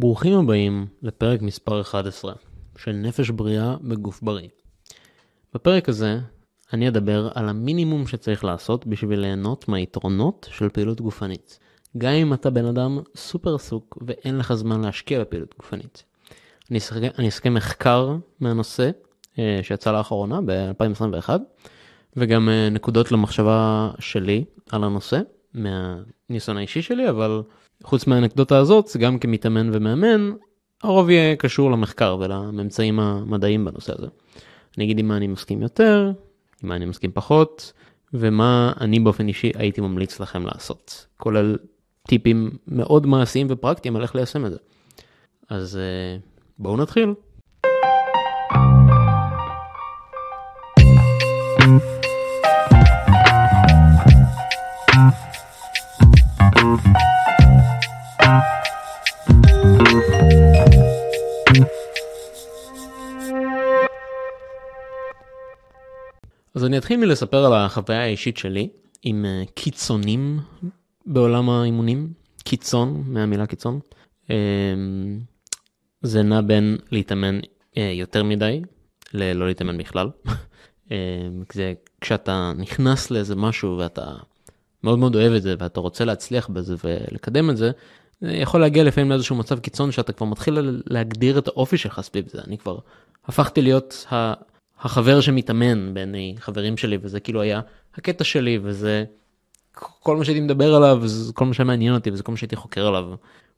ברוכים הבאים לפרק מספר 11 של נפש בריאה בגוף בריא. בפרק הזה אני אדבר על המינימום שצריך לעשות בשביל ליהנות מהיתרונות של פעילות גופנית. גם אם אתה בן אדם סופר עסוק ואין לך זמן להשקיע בפעילות גופנית. אני אסכם, מחקר מהנושא אה, שיצא לאחרונה ב-2021 וגם אה, נקודות למחשבה שלי על הנושא מהניסיון האישי שלי אבל חוץ מהאנקדוטה הזאת גם כמתאמן ומאמן הרוב יהיה קשור למחקר ולממצאים המדעיים בנושא הזה. אני אגיד עם מה אני מסכים יותר, עם מה אני מסכים פחות ומה אני באופן אישי הייתי ממליץ לכם לעשות כולל טיפים מאוד מעשיים ופרקטיים על איך ליישם את זה. אז אה, בואו נתחיל. אני אתחיל מלספר על החוויה האישית שלי עם אה, קיצונים בעולם האימונים, קיצון מהמילה קיצון. אה, זה נע בין להתאמן אה, יותר מדי ללא להתאמן בכלל. זה כשאתה נכנס לאיזה משהו ואתה מאוד מאוד אוהב את זה ואתה רוצה להצליח בזה ולקדם את זה, זה יכול להגיע לפעמים לאיזשהו מצב קיצון שאתה כבר מתחיל להגדיר את האופי שלך סביב זה. אני כבר הפכתי להיות החבר שמתאמן בעיני חברים שלי וזה כאילו היה הקטע שלי וזה כל מה שהייתי מדבר עליו וזה כל מה שמעניין אותי וזה כל מה שהייתי חוקר עליו.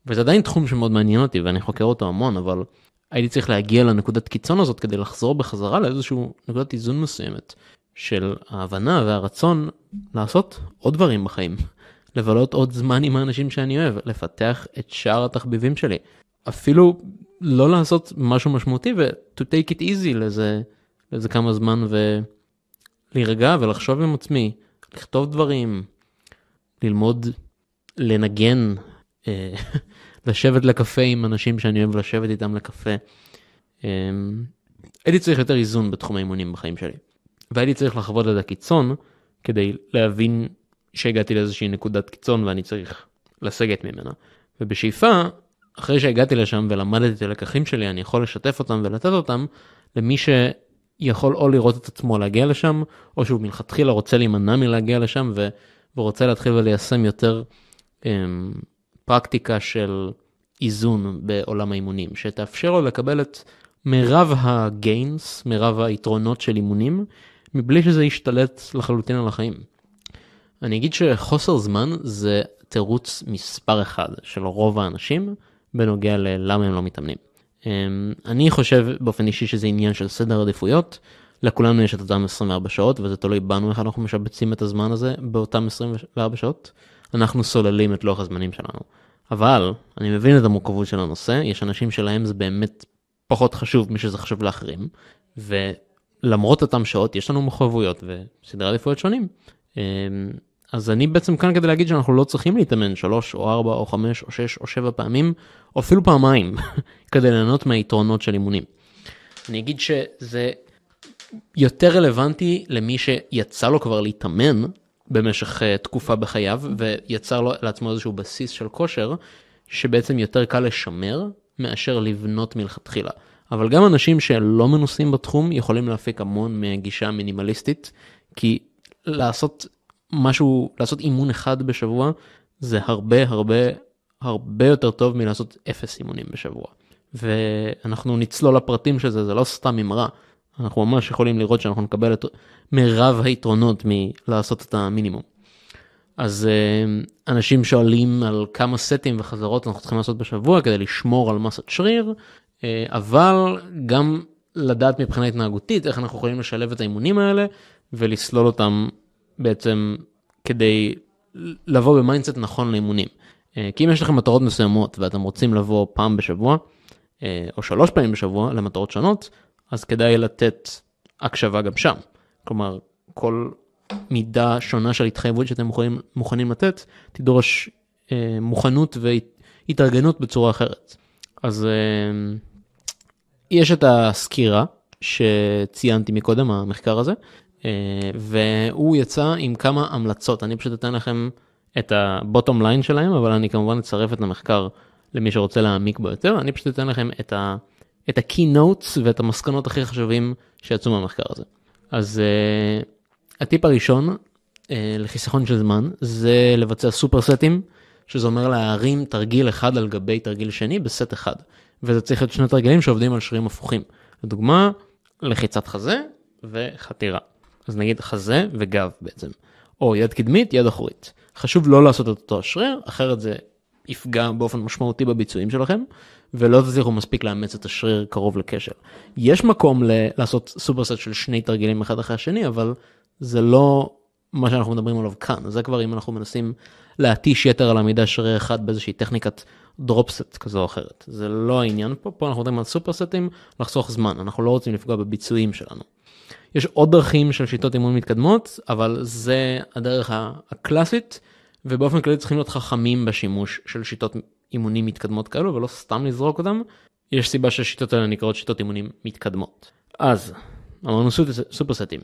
וזה עדיין תחום שמאוד מעניין אותי ואני חוקר אותו המון אבל הייתי צריך להגיע לנקודת קיצון הזאת כדי לחזור בחזרה לאיזשהו נקודת איזון מסוימת של ההבנה והרצון לעשות עוד דברים בחיים. לבלות עוד זמן עם האנשים שאני אוהב, לפתח את שאר התחביבים שלי. אפילו לא לעשות משהו משמעותי ו-to take it easy לזה איזה כמה זמן ולהירגע ולחשוב עם עצמי, לכתוב דברים, ללמוד לנגן, אה, לשבת לקפה עם אנשים שאני אוהב לשבת איתם לקפה. אה, הייתי צריך יותר איזון בתחום האימונים בחיים שלי. והייתי צריך לחוות את הקיצון כדי להבין שהגעתי לאיזושהי נקודת קיצון ואני צריך לסגת ממנה. ובשאיפה, אחרי שהגעתי לשם ולמדתי את הלקחים שלי, אני יכול לשתף אותם ולתת אותם למי. יכול או לראות את עצמו להגיע לשם, או שהוא מלכתחילה רוצה להימנע מלהגיע לשם ו, ורוצה להתחיל וליישם יותר אמ, פרקטיקה של איזון בעולם האימונים, שתאפשר לו לקבל את מירב הגיינס, מירב היתרונות של אימונים, מבלי שזה ישתלט לחלוטין על החיים. אני אגיד שחוסר זמן זה תירוץ מספר אחד של רוב האנשים בנוגע ללמה הם לא מתאמנים. אמ, אני חושב באופן אישי שזה עניין של סדר עדיפויות. לכולנו יש את אותם 24 שעות וזה תלוי בנו איך אנחנו משבצים את הזמן הזה באותם 24 שעות. אנחנו סוללים את לוח הזמנים שלנו. אבל אני מבין את המורכבות של הנושא, יש אנשים שלהם זה באמת פחות חשוב משזה חשוב לאחרים. ולמרות אותם שעות יש לנו מחויבויות וסדרי עדיפויות שונים. אז אני בעצם כאן כדי להגיד שאנחנו לא צריכים להתאמן 3 או 4 או 5 או 6 או 7 פעמים, או אפילו פעמיים, כדי ליהנות מהיתרונות של אימונים. אני אגיד שזה יותר רלוונטי למי שיצא לו כבר להתאמן במשך uh, תקופה בחייו ויצר לו לעצמו איזשהו בסיס של כושר, שבעצם יותר קל לשמר מאשר לבנות מלכתחילה. אבל גם אנשים שלא מנוסים בתחום יכולים להפיק המון מגישה מינימליסטית, כי לעשות משהו, לעשות אימון אחד בשבוע, זה הרבה הרבה הרבה יותר טוב מלעשות אפס אימונים בשבוע. ואנחנו נצלול לפרטים של זה, זה לא סתם אמרה. אנחנו ממש יכולים לראות שאנחנו נקבל את מרב היתרונות מלעשות את המינימום. אז אה, אנשים שואלים על כמה סטים וחזרות אנחנו צריכים לעשות בשבוע כדי לשמור על מסת שריר, אה, אבל גם לדעת מבחינה התנהגותית איך אנחנו יכולים לשלב את האימונים האלה ולסלול אותם בעצם כדי לבוא ב mindset נכון לאימונים. אה, כי אם יש לכם מטרות מסוימות ואתם רוצים לבוא פעם בשבוע, אה, או שלוש פעמים בשבוע למטרות שונות, אז כדאי לתת הקשבה גם שם. כלומר, כל מידה שונה של התחייבות שאתם מוכנים, מוכנים לתת, תדרוש אה, מוכנות והתארגנות בצורה אחרת. אז יש את הסקירה שציינתי מקודם, המחקר הזה, והוא יצא עם כמה המלצות, אני פשוט אתן לכם את הבוטום ליין שלהם, אבל אני כמובן אצרף את המחקר למי שרוצה להעמיק בו יותר, אני פשוט אתן לכם את ה... את ה-keynotes ואת המסקנות הכי חשובים שיצאו מהמחקר הזה. אז uh, הטיפ הראשון uh, לחיסכון של זמן זה לבצע סופרסטים, שזה אומר להרים תרגיל אחד על גבי תרגיל שני בסט אחד. וזה צריך להיות שני תרגילים שעובדים על שרירים הפוכים. לדוגמה, לחיצת חזה וחתירה. אז נגיד חזה וגב בעצם. או יד קדמית, יד אחורית. חשוב לא לעשות את אותו השריר, אחרת זה יפגע באופן משמעותי בביצועים שלכם, ולא תצליחו מספיק לאמץ את השריר קרוב לקשר. יש מקום ל- לעשות סופרסט של שני תרגילים אחד אחרי השני, אבל זה לא מה שאנחנו מדברים עליו כאן. זה כבר אם אנחנו מנסים להתיש יתר על עמידה שריר אחד באיזושהי טכניקת דרופסט כזו או אחרת. זה לא העניין פה, פה אנחנו מדברים על סופרסטים, לחסוך זמן, אנחנו לא רוצים לפגוע בביצועים שלנו. יש עוד דרכים של שיטות אימון מתקדמות, אבל זה הדרך הקלאסית, ובאופן כללי צריכים להיות חכמים בשימוש של שיטות אימונים מתקדמות כאלו, ולא סתם לזרוק אותם. יש סיבה שהשיטות האלה נקראות שיטות אימונים מתקדמות. אז, אמרנו סופרסטים.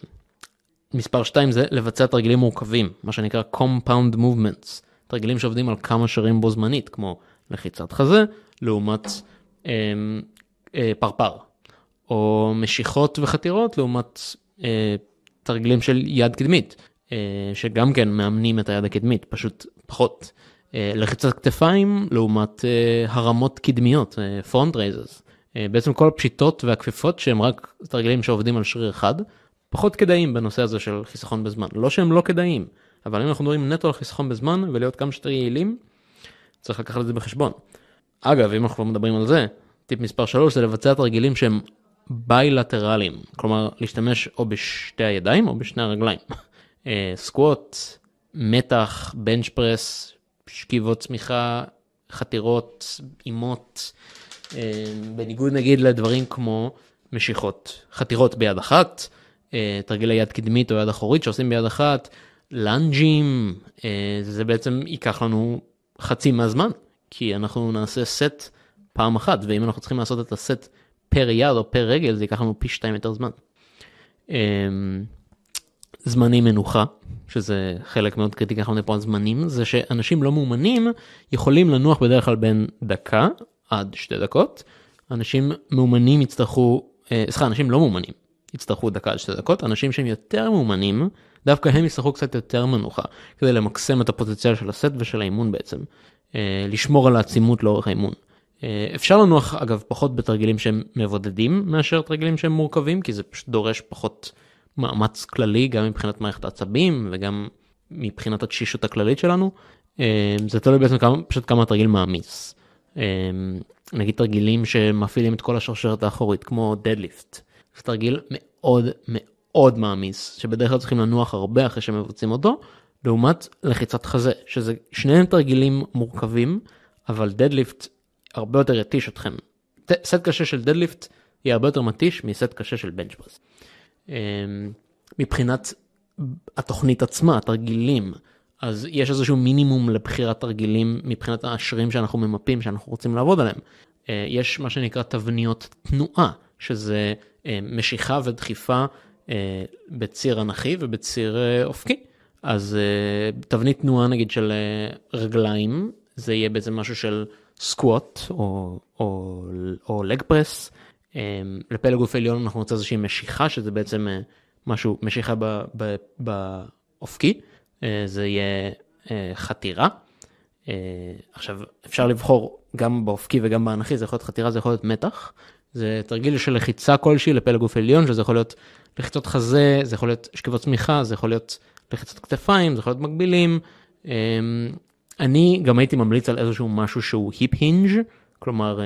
מספר 2 זה לבצע תרגילים מורכבים, מה שנקרא compound movements, תרגילים שעובדים על כמה שרים בו זמנית, כמו לחיצת חזה, לעומת אה, אה, פרפר, או משיכות וחתירות לעומת אה, תרגילים של יד קדמית, אה, שגם כן מאמנים את היד הקדמית, פשוט פחות. אה, לחיצת כתפיים לעומת אה, הרמות קדמיות, front אה. אה, בעצם כל הפשיטות והכפיפות שהם רק תרגילים שעובדים על שריר אחד, פחות כדאיים בנושא הזה של חיסכון בזמן. לא שהם לא כדאיים, אבל אם אנחנו מדברים נטו על חיסכון בזמן ולהיות כמה שיותר יעילים, צריך לקחת את זה בחשבון. אגב, אם אנחנו מדברים על זה, טיפ מספר 3 זה לבצע תרגילים שהם ביילטרליים, כלומר להשתמש או בשתי הידיים או בשני הרגליים. סקווט, מתח, בנץ' פרס, שכיבות צמיחה, חתירות, אימות, בניגוד נגיד לדברים כמו משיכות, חתירות ביד אחת, אה, תרגילי יד קדמית או יד אחורית שעושים ביד אחת, לאנג'ים, אה, זה בעצם ייקח לנו חצי מהזמן, כי אנחנו נעשה סט פעם אחת, ואם אנחנו צריכים לעשות את הסט פר יד או פר רגל, זה ייקח לנו פי שתיים יותר זמן. אה, זמני מנוחה, שזה חלק מאוד קריטי, ככה פה על זמנים, זה שאנשים לא מאומנים יכולים לנוח בדרך כלל בין דקה עד שתי דקות. אנשים מאומנים יצטרכו, סליחה, אנשים לא מאומנים יצטרכו דקה עד שתי דקות, אנשים שהם יותר מאומנים, דווקא הם יצטרכו קצת יותר מנוחה, כדי למקסם את הפוטנציאל של הסט ושל האימון בעצם, אה, לשמור על העצימות לאורך האימון. אה, אפשר לנוח אגב פחות בתרגילים שהם מבודדים מאשר תרגילים שהם מורכבים, כי זה פשוט דורש פחות מאמץ כללי, גם מבחינת מערכת העצבים וגם מבחינת התשישות הכללית שלנו. אה, זה תלוי בעצם כמה, פשוט כמה התרגיל מעמיס. נגיד תרגילים שמפעילים את כל השרשרת האחורית, כמו דדליפט. זה תרגיל מאוד מאוד מעמיס, שבדרך כלל צריכים לנוח הרבה אחרי שמבצעים אותו, לעומת לחיצת חזה, שזה שניהם תרגילים מורכבים, אבל דדליפט הרבה יותר יתיש אתכם. סט קשה של דדליפט יהיה הרבה יותר מתיש מסט קשה של בנצ'פרס. אמ, מבחינת התוכנית עצמה, התרגילים, אז יש איזשהו מינימום לבחירת תרגילים מבחינת השרירים שאנחנו ממפים, שאנחנו רוצים לעבוד עליהם. אה, יש מה שנקרא תבניות תנועה, שזה אה, משיכה ודחיפה בציר אנכי ובציר אה, אופקי. אז תבנית תנועה נגיד של רגליים, זה יהיה בעצם משהו של סקווט או, או, או לג פרס. לפלג גוף עליון אנחנו נוצא איזושהי משיכה, שזה בעצם משהו, משיכה באופקי, זה יהיה חתירה. עכשיו, אפשר לבחור גם באופקי וגם באנכי, זה יכול להיות חתירה, זה יכול להיות מתח. זה תרגיל של לחיצה כלשהי לפלג גוף עליון, שזה יכול להיות לחיצות חזה, זה יכול להיות שכיבות צמיחה, זה יכול להיות לחיצות כתפיים, זה יכול להיות מקבילים. אמ, אני גם הייתי ממליץ על איזשהו משהו שהוא hip hinge, כלומר אה,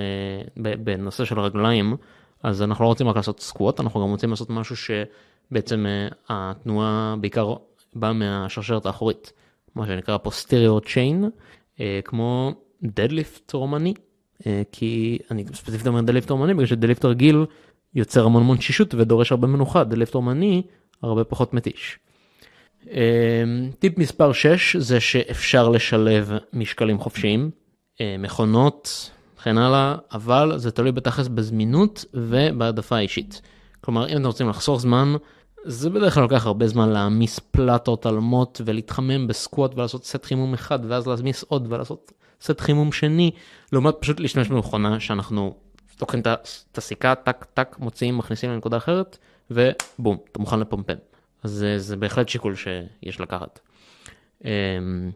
בנושא של רגליים, אז אנחנו לא רוצים רק לעשות squat, אנחנו גם רוצים לעשות משהו שבעצם אה, התנועה בעיקר באה מהשרשרת האחורית, מה שנקרא posterior chain, אה, כמו deadlift רומני. כי אני ספציפית אומר deadlift רומני בגלל ש deadlift רגיל יוצר המון המון תשישות ודורש הרבה מנוחה, deadlift רומני הרבה פחות מתיש. אה, טיפ מספר 6 זה שאפשר לשלב משקלים חופשיים, אה, מכונות, וכן הלאה, אבל זה תלוי בתכלס בזמינות ובהעדפה האישית. כלומר, אם אתם רוצים לחסוך זמן, זה בדרך כלל לוקח הרבה זמן להעמיס פלטות על מוט ולהתחמם בסקווט ולעשות סט חימום אחד ואז להעמיס עוד ולעשות סט חימום שני, לעומת פשוט להשתמש במכונה שאנחנו לוקחים את הסיכה, טק טק, מוציאים, מכניסים לנקודה אחרת, ובום, אתה מוכן לפמפם. אז זה, זה בהחלט שיקול שיש לקחת. אמ,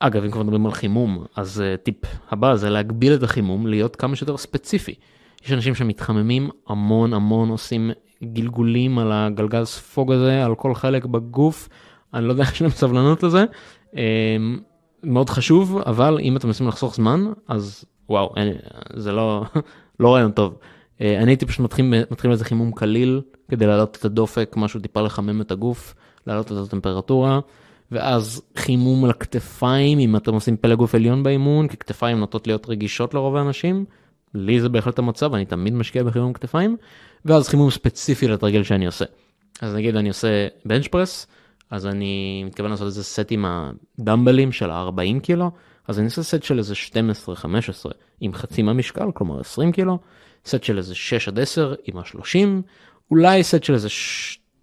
אגב, אם כבר מדברים על חימום, אז uh, טיפ הבא זה להגביל את החימום להיות כמה שיותר ספציפי. יש אנשים שמתחממים המון המון, עושים גלגולים על הגלגל ספוג הזה, על כל חלק בגוף, אני לא יודע, יש להם סבלנות לזה. Um, מאוד חשוב, אבל אם אתם מנסים לחסוך זמן, אז וואו, אין, זה לא, לא רעיון טוב. Uh, אני הייתי פשוט מתחיל, מתחיל איזה חימום קליל, כדי להעלות את הדופק, משהו טיפה לחמם את הגוף, להעלות את הטמפרטורה. ואז חימום על הכתפיים אם אתם עושים פלג גוף עליון באימון כי כתפיים נוטות להיות רגישות לרוב האנשים. לי זה בהחלט המצב אני תמיד משקיע בחימום כתפיים ואז חימום ספציפי לתרגיל שאני עושה. אז נגיד אני עושה בנץ' פרס אז אני מתכוון לעשות איזה סט עם הדמבלים של ה-40 קילו אז אני עושה סט של איזה 12-15 עם חצי מהמשקל כלומר 20 קילו סט של איזה 6 עד 10 עם ה-30 אולי סט של איזה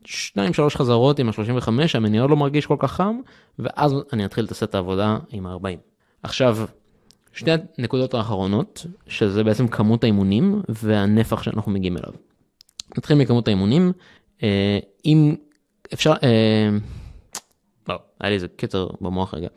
2 3 חזרות עם ה-35 המניע עוד לא מרגיש כל כך חם ואז אני אתחיל את הסט העבודה עם ה-40. עכשיו שתי הנקודות האחרונות שזה בעצם כמות האימונים והנפח שאנחנו מגיעים אליו. נתחיל מכמות האימונים אה, אם אפשר אה, לא, היה לי איזה קצר במוח רגע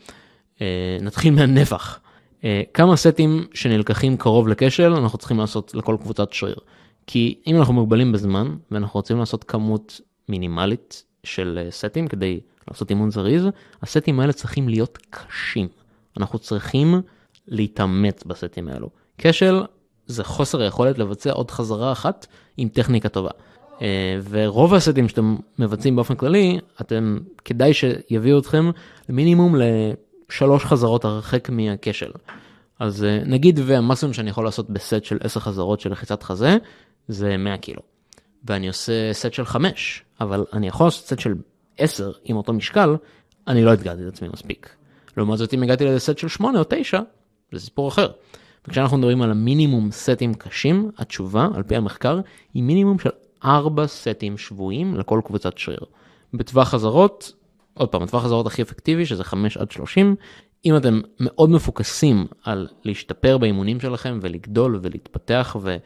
נתחיל מהנפח אה, כמה סטים שנלקחים קרוב לכשל אנחנו צריכים לעשות לכל קבוצת שריר. כי אם אנחנו מוגבלים בזמן ואנחנו רוצים לעשות כמות מינימלית של אה, סטים כדי לעשות אימון זריז, הסטים האלה צריכים להיות קשים. אנחנו צריכים להתאמץ בסטים האלו. כשל זה חוסר היכולת לבצע עוד חזרה אחת עם טכניקה טובה. אה, ורוב הסטים שאתם מבצעים באופן כללי, אתם, כדאי שיביאו אתכם למינימום לשלוש חזרות הרחק מהכשל. אז אה, נגיד והמקסימום שאני יכול לעשות בסט של 10 חזרות של לחיצת חזה, זה 100 קילו. ואני עושה סט של 5, אבל אני יכול לעשות סט של 10 עם אותו משקל, אני לא אתגרתי את עצמי מספיק. לעומת זאת אם הגעתי לסט של 8 או 9, זה סיפור אחר. וכשאנחנו מדברים על המינימום סטים קשים, התשובה, על פי המחקר, היא מינימום של 4 סטים שבויים לכל קבוצת שריר. בטווח חזרות, עוד פעם, הטווח חזרות הכי אפקטיבי, שזה 5 עד 30, אם אתם מאוד מפוקסים על להשתפר באימונים שלכם ולגדול ולהתפתח ו...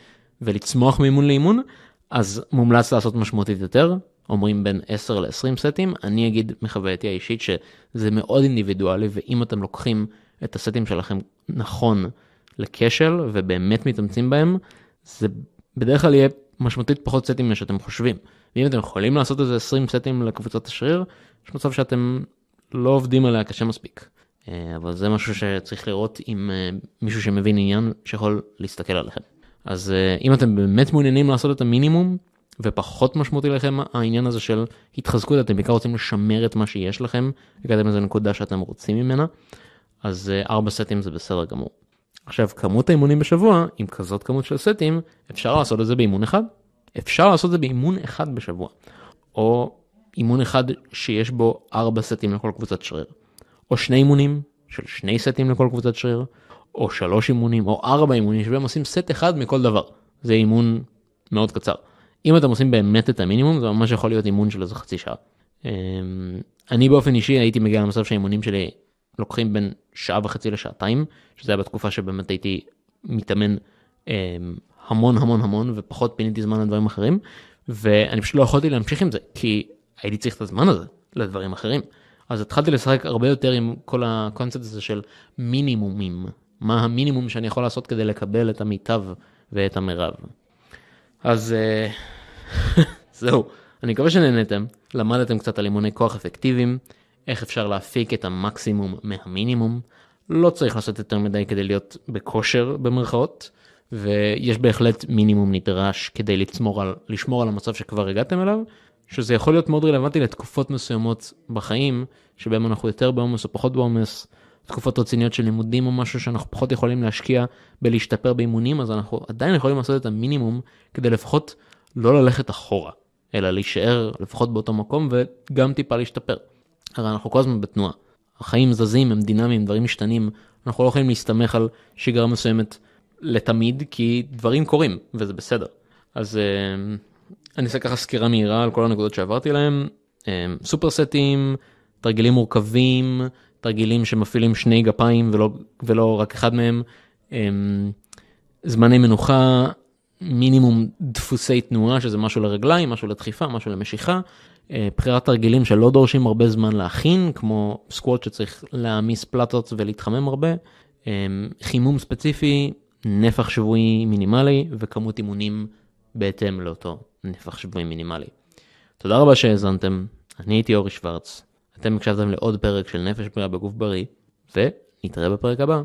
ולצמוח מאימון לאימון, אז מומלץ לעשות משמעותית יותר, אומרים בין 10 ל-20 סטים, אני אגיד מחווייתי האישית שזה מאוד אינדיבידואלי, ואם אתם לוקחים את הסטים שלכם נכון לכשל ובאמת מתאמצים בהם, זה בדרך כלל יהיה משמעותית פחות סטים ממה שאתם חושבים. ואם אתם יכולים לעשות איזה 20 סטים לקבוצת השריר, יש מצב שאתם לא עובדים עליה קשה מספיק. אה, אבל זה משהו שצריך לראות עם אה, מישהו שמבין עניין שיכול להסתכל עליכם. אז אה, אם אתם באמת מעוניינים לעשות את המינימום ופחות משמעותי לכם העניין הזה של התחזקות אתם בעיקר רוצים לשמר את מה שיש לכם הגעתם לאיזה נקודה שאתם רוצים ממנה אז 4 סטים זה בסדר גמור. עכשיו כמות האימונים בשבוע עם כזאת כמות של סטים אפשר לעשות את זה באימון אחד אפשר לעשות את זה באימון אחד בשבוע או אימון אחד שיש בו 4 סטים לכל קבוצת שריר. או שני אימונים של שני סטים לכל קבוצת שריר, או שלוש אימונים, או ארבע אימונים שבהם עושים סט אחד מכל דבר. זה אימון מאוד קצר. אם אתם עושים באמת את המינימום, זה ממש יכול להיות אימון של איזה חצי שעה. אמ, אני באופן אישי הייתי מגיע למצב שהאימונים שלי לוקחים בין שעה וחצי לשעתיים, שזה היה בתקופה שבאמת הייתי מתאמן אמ, המון המון המון ופחות פיניתי זמן לדברים אחרים, ואני פשוט לא יכולתי להמשיך עם זה, כי הייתי צריך את הזמן הזה לדברים אחרים. אז התחלתי לשחק הרבה יותר עם כל הקונספט הזה של מינימומים, מה המינימום שאני יכול לעשות כדי לקבל את המיטב ואת המרב. אז אה, זהו, אני מקווה שנהנתם, למדתם קצת על אימוני כוח אפקטיביים, איך אפשר להפיק את המקסימום מהמינימום, לא צריך לעשות יותר מדי כדי להיות בכושר במרכאות, ויש בהחלט מינימום נדרש כדי על, לשמור על המצב שכבר הגעתם אליו, שזה יכול להיות מאוד רלוונטי לתקופות מסוימות בחיים, שבהם אנחנו יותר בעומס או פחות בעומס, תקופות רציניות של לימודים או משהו שאנחנו פחות יכולים להשקיע בלהשתפר באימונים, אז אנחנו עדיין יכולים לעשות את המינימום כדי לפחות לא ללכת אחורה, אלא להישאר לפחות באותו מקום וגם טיפה להשתפר. הרי אנחנו כל הזמן בתנועה. החיים זזים, הם דינמיים, דברים משתנים, אנחנו לא יכולים להסתמך על שגרה מסוימת לתמיד, כי דברים קורים, וזה בסדר. אז אה, אני אעשה ככה סקירה מהירה על כל הנקודות שעברתי להם. סופרסטים, תרגילים מורכבים, תרגילים שמפעילים שני גפיים ולא, ולא רק אחד מהם, זמני מנוחה, מינימום דפוסי תנועה, שזה משהו לרגליים, משהו לדחיפה, משהו למשיכה, בחירת תרגילים שלא דורשים הרבה זמן להכין, כמו סקווט שצריך להעמיס פלטות ולהתחמם הרבה, חימום ספציפי, נפח שבועי מינימלי וכמות אימונים בהתאם לאותו נפח שבועי מינימלי. תודה רבה שהאזנתם, אני הייתי אורי שוורץ, אתם הקשבתם לעוד פרק של נפש בריאה בגוף בריא, ונתראה בפרק הבא.